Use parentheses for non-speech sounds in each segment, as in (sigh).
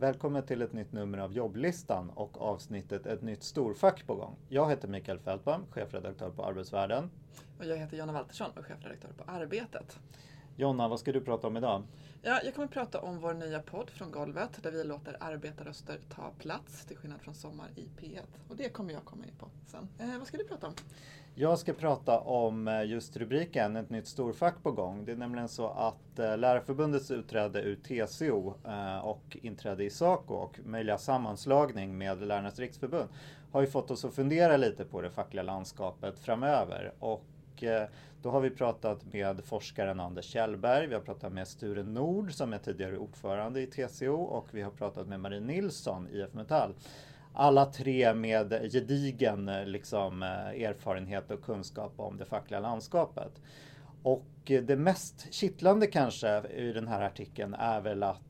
Välkommen till ett nytt nummer av jobblistan och avsnittet Ett nytt storfack på gång. Jag heter Mikael Fältbaum, chefredaktör på Arbetsvärlden. Och jag heter Jonna Waltersson och chefredaktör på Arbetet. Jonna, vad ska du prata om idag? Ja, jag kommer att prata om vår nya podd Från golvet där vi låter arbetarröster ta plats till skillnad från Sommar i P1. Och det kommer jag komma in på sen. Eh, vad ska du prata om? Jag ska prata om eh, just rubriken Ett nytt storfack på gång. Det är nämligen så att eh, Lärarförbundets utträde ur TCO eh, och inträde i SACO och möjliga sammanslagning med Lärarnas riksförbund har ju fått oss att fundera lite på det fackliga landskapet framöver. Och Eh, då har vi pratat med forskaren Anders Kjellberg, vi har pratat med Sture Nord som är tidigare ordförande i TCO och vi har pratat med Marie Nilsson, IF Metall alla tre med gedigen eh, liksom, eh, erfarenhet och kunskap om det fackliga landskapet. Och det mest kittlande kanske i den här artikeln är väl att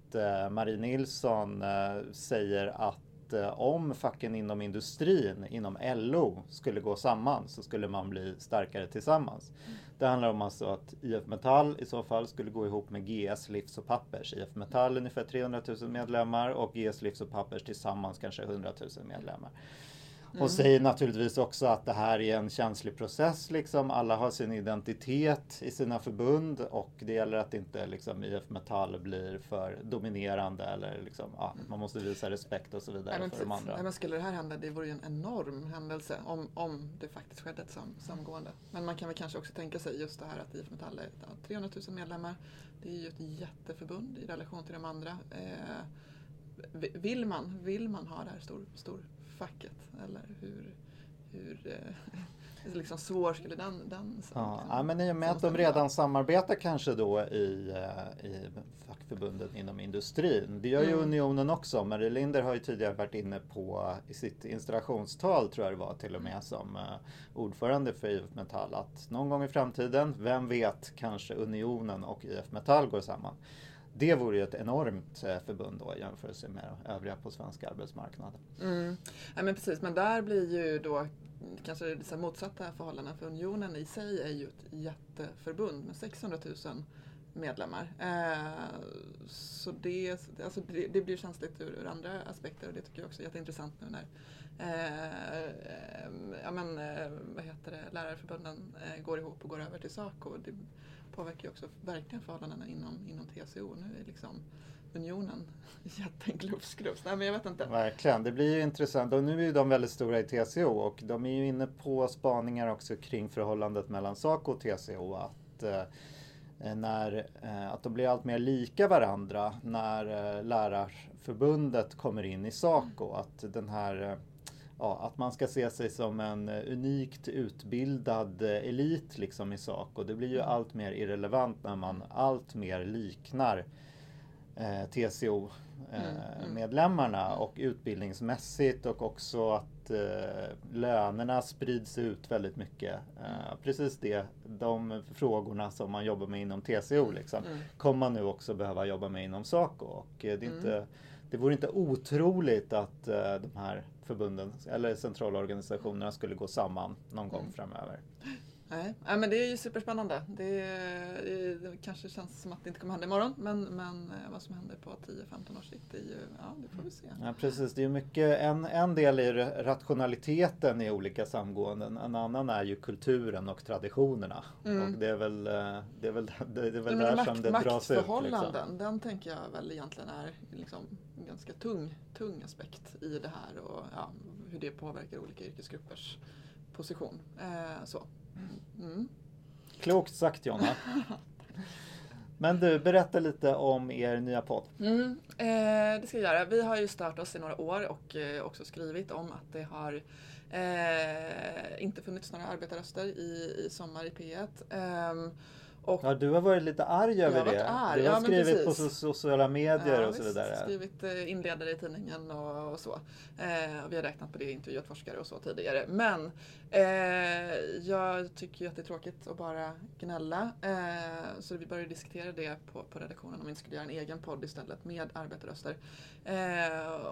Marie Nilsson säger att Eh, om facken inom industrin, inom LO, skulle gå samman så skulle man bli starkare tillsammans. Mm. Det handlar om alltså att IF Metall i så fall skulle gå ihop med GS Livs och Pappers. IF Metall ungefär 300 000 medlemmar och GS Livs och Pappers tillsammans kanske 100 000 medlemmar. Mm. Och säger naturligtvis också att det här är en känslig process. Liksom. Alla har sin identitet i sina förbund och det gäller att inte liksom, IF Metall blir för dominerande eller liksom, ja, man måste visa respekt och så vidare nej, för de andra. Nej, men skulle det här hända, det vore ju en enorm händelse om, om det faktiskt skedde ett sam, samgående. Men man kan väl kanske också tänka sig just det här att IF Metall är 300 000 medlemmar. Det är ju ett jätteförbund i relation till de andra. Eh, vill, man, vill man ha det här stor, stor facket? Eller hur, hur eh, (laughs) liksom svår skulle den... den ja, liksom, ja, men i och med att de redan samarbetar kanske då i, eh, i fackförbunden inom industrin. Det gör ju mm. Unionen också. Marie Linder har ju tidigare varit inne på i sitt installationstal, tror jag det var till och med, som uh, ordförande för IF Metall att någon gång i framtiden, vem vet, kanske Unionen och IF Metall går samman. Det vore ju ett enormt eh, förbund då i jämförelse med övriga på svenska arbetsmarknaden. Mm. Ja, men precis, men där blir ju då kanske det motsatta förhållanden för Unionen i sig är ju ett jätteförbund med 600 000 medlemmar. Eh, så det, alltså det, det, blir känsligt ur, ur, andra aspekter och det tycker jag också är jätteintressant nu när eh, ja, men, eh, vad heter det, lärarförbunden eh, går ihop och går över till SACO. Det påverkar ju också verkligen förhållandena inom, inom TCO. Nu är liksom unionen (laughs) jätteglufsglufs. Nej men jag vet inte. Verkligen, det blir ju intressant. Och nu är ju de väldigt stora i TCO och de är ju inne på spaningar också kring förhållandet mellan SACO och TCO. Att eh, Eh, när, eh, att de blir allt mer lika varandra när eh, Lärarförbundet kommer in i Saco. Att, den här, eh, ja, att man ska se sig som en unikt utbildad elit liksom i Saco. Det blir ju mm. allt mer irrelevant när man allt mer liknar eh, TCO-medlemmarna mm, mm. och utbildningsmässigt och också att eh, lönerna sprids ut väldigt mycket. Eh, precis det, de frågorna som man jobbar med inom TCO liksom, mm. kommer man nu också behöva jobba med inom SACO. Och, eh, det, är inte, det vore inte otroligt att eh, de här förbunden eller centralorganisationerna skulle gå samman någon gång mm. framöver. Nej, ja, men det är ju superspännande. Det, det, kanske känns som att det inte kommer hända imorgon men, men eh, vad som händer på 10-15 års sikt, det, är ju, ja, det får vi se. Ja, precis, det är mycket, en, en del är rationaliteten i olika samgåenden. En annan är ju kulturen och traditionerna. Mm. Och det är väl, eh, det är väl, det är väl där makt, som det dras ut. Maktförhållanden, liksom. den tänker jag väl egentligen är liksom en ganska tung, tung aspekt i det här och ja, hur det påverkar olika yrkesgruppers position. Eh, så. Mm. Klokt sagt Jonna. Men du, berätta lite om er nya podd. Mm, eh, det ska jag göra. Vi har ju stört oss i några år och eh, också skrivit om att det har eh, inte funnits några arbetarröster i, i Sommar i P1. Och ja, du har varit lite arg över det. Arg. Du har ja, skrivit på sociala medier ja, och så vidare. Jag har skrivit eh, inledare i tidningen och, och så. Eh, vi har räknat på det, intervjuat forskare och så tidigare. Men eh, jag tycker ju att det är tråkigt att bara gnälla. Eh, så vi började diskutera det på, på redaktionen om vi inte skulle göra en egen podd istället med arbetarröster. Eh,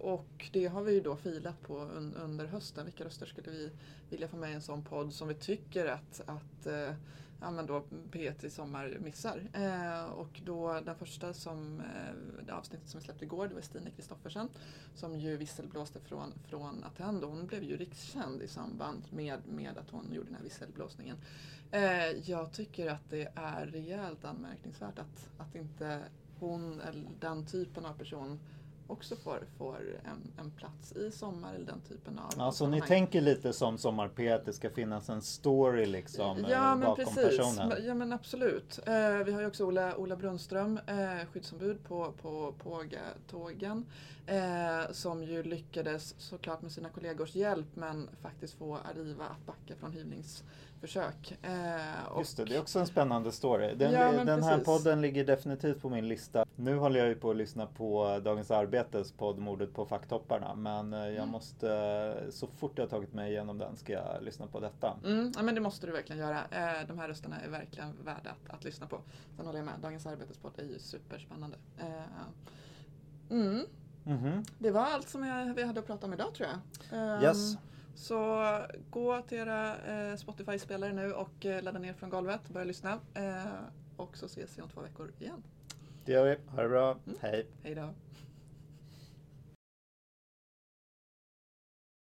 och det har vi ju då filat på un, under hösten. Vilka röster skulle vi vilja få med i en sån podd som vi tycker att, att eh, ja, men då P1 i sommar missar. Eh, och då den första som, eh, det avsnittet som vi släppte igår, det var Stina Kristoffersen som ju visselblåste från, från Attendo. Hon blev ju rikskänd i samband med, med att hon gjorde den här visselblåsningen. Eh, jag tycker att det är rejält anmärkningsvärt att, att inte hon eller den typen av person också får, får en, en plats i sommar eller den typen av Alltså ni tänker lite som Sommar P det ska finnas en story liksom ja, eh, men bakom precis. personen. Ja men absolut. Eh, vi har ju också Ola, Ola Brunnström, eh, skyddsombud på, på Pågatågen. Eh, som ju lyckades såklart med sina kollegors hjälp men faktiskt få Arriva att backa från hyvlingsförsök. Eh, och, Just det, det är också en spännande story. Den, Ja, men den här podden ligger definitivt på min lista. Nu håller jag ju på att lyssna på Dagens Arbetes podd Mordet på facktopparna. Men eh, jag Mm. måste, eh, så fort jag tagit mig igenom den ska jag lyssna på detta. Mm, ja, men det måste du verkligen göra. Eh, de här rösterna är verkligen värda att, att lyssna på. Sen håller jag med, Dagens Arbetes podd är ju superspännande. Mm, Mhm. det var allt som jag, vi hade att prata om idag tror jag. Yes. Så gå till era Spotify-spelare nu och ladda ner från golvet och börja lyssna. Och så ses vi om två veckor igen. Det gör vi. Ha det bra. Mm. Hej. Hej då!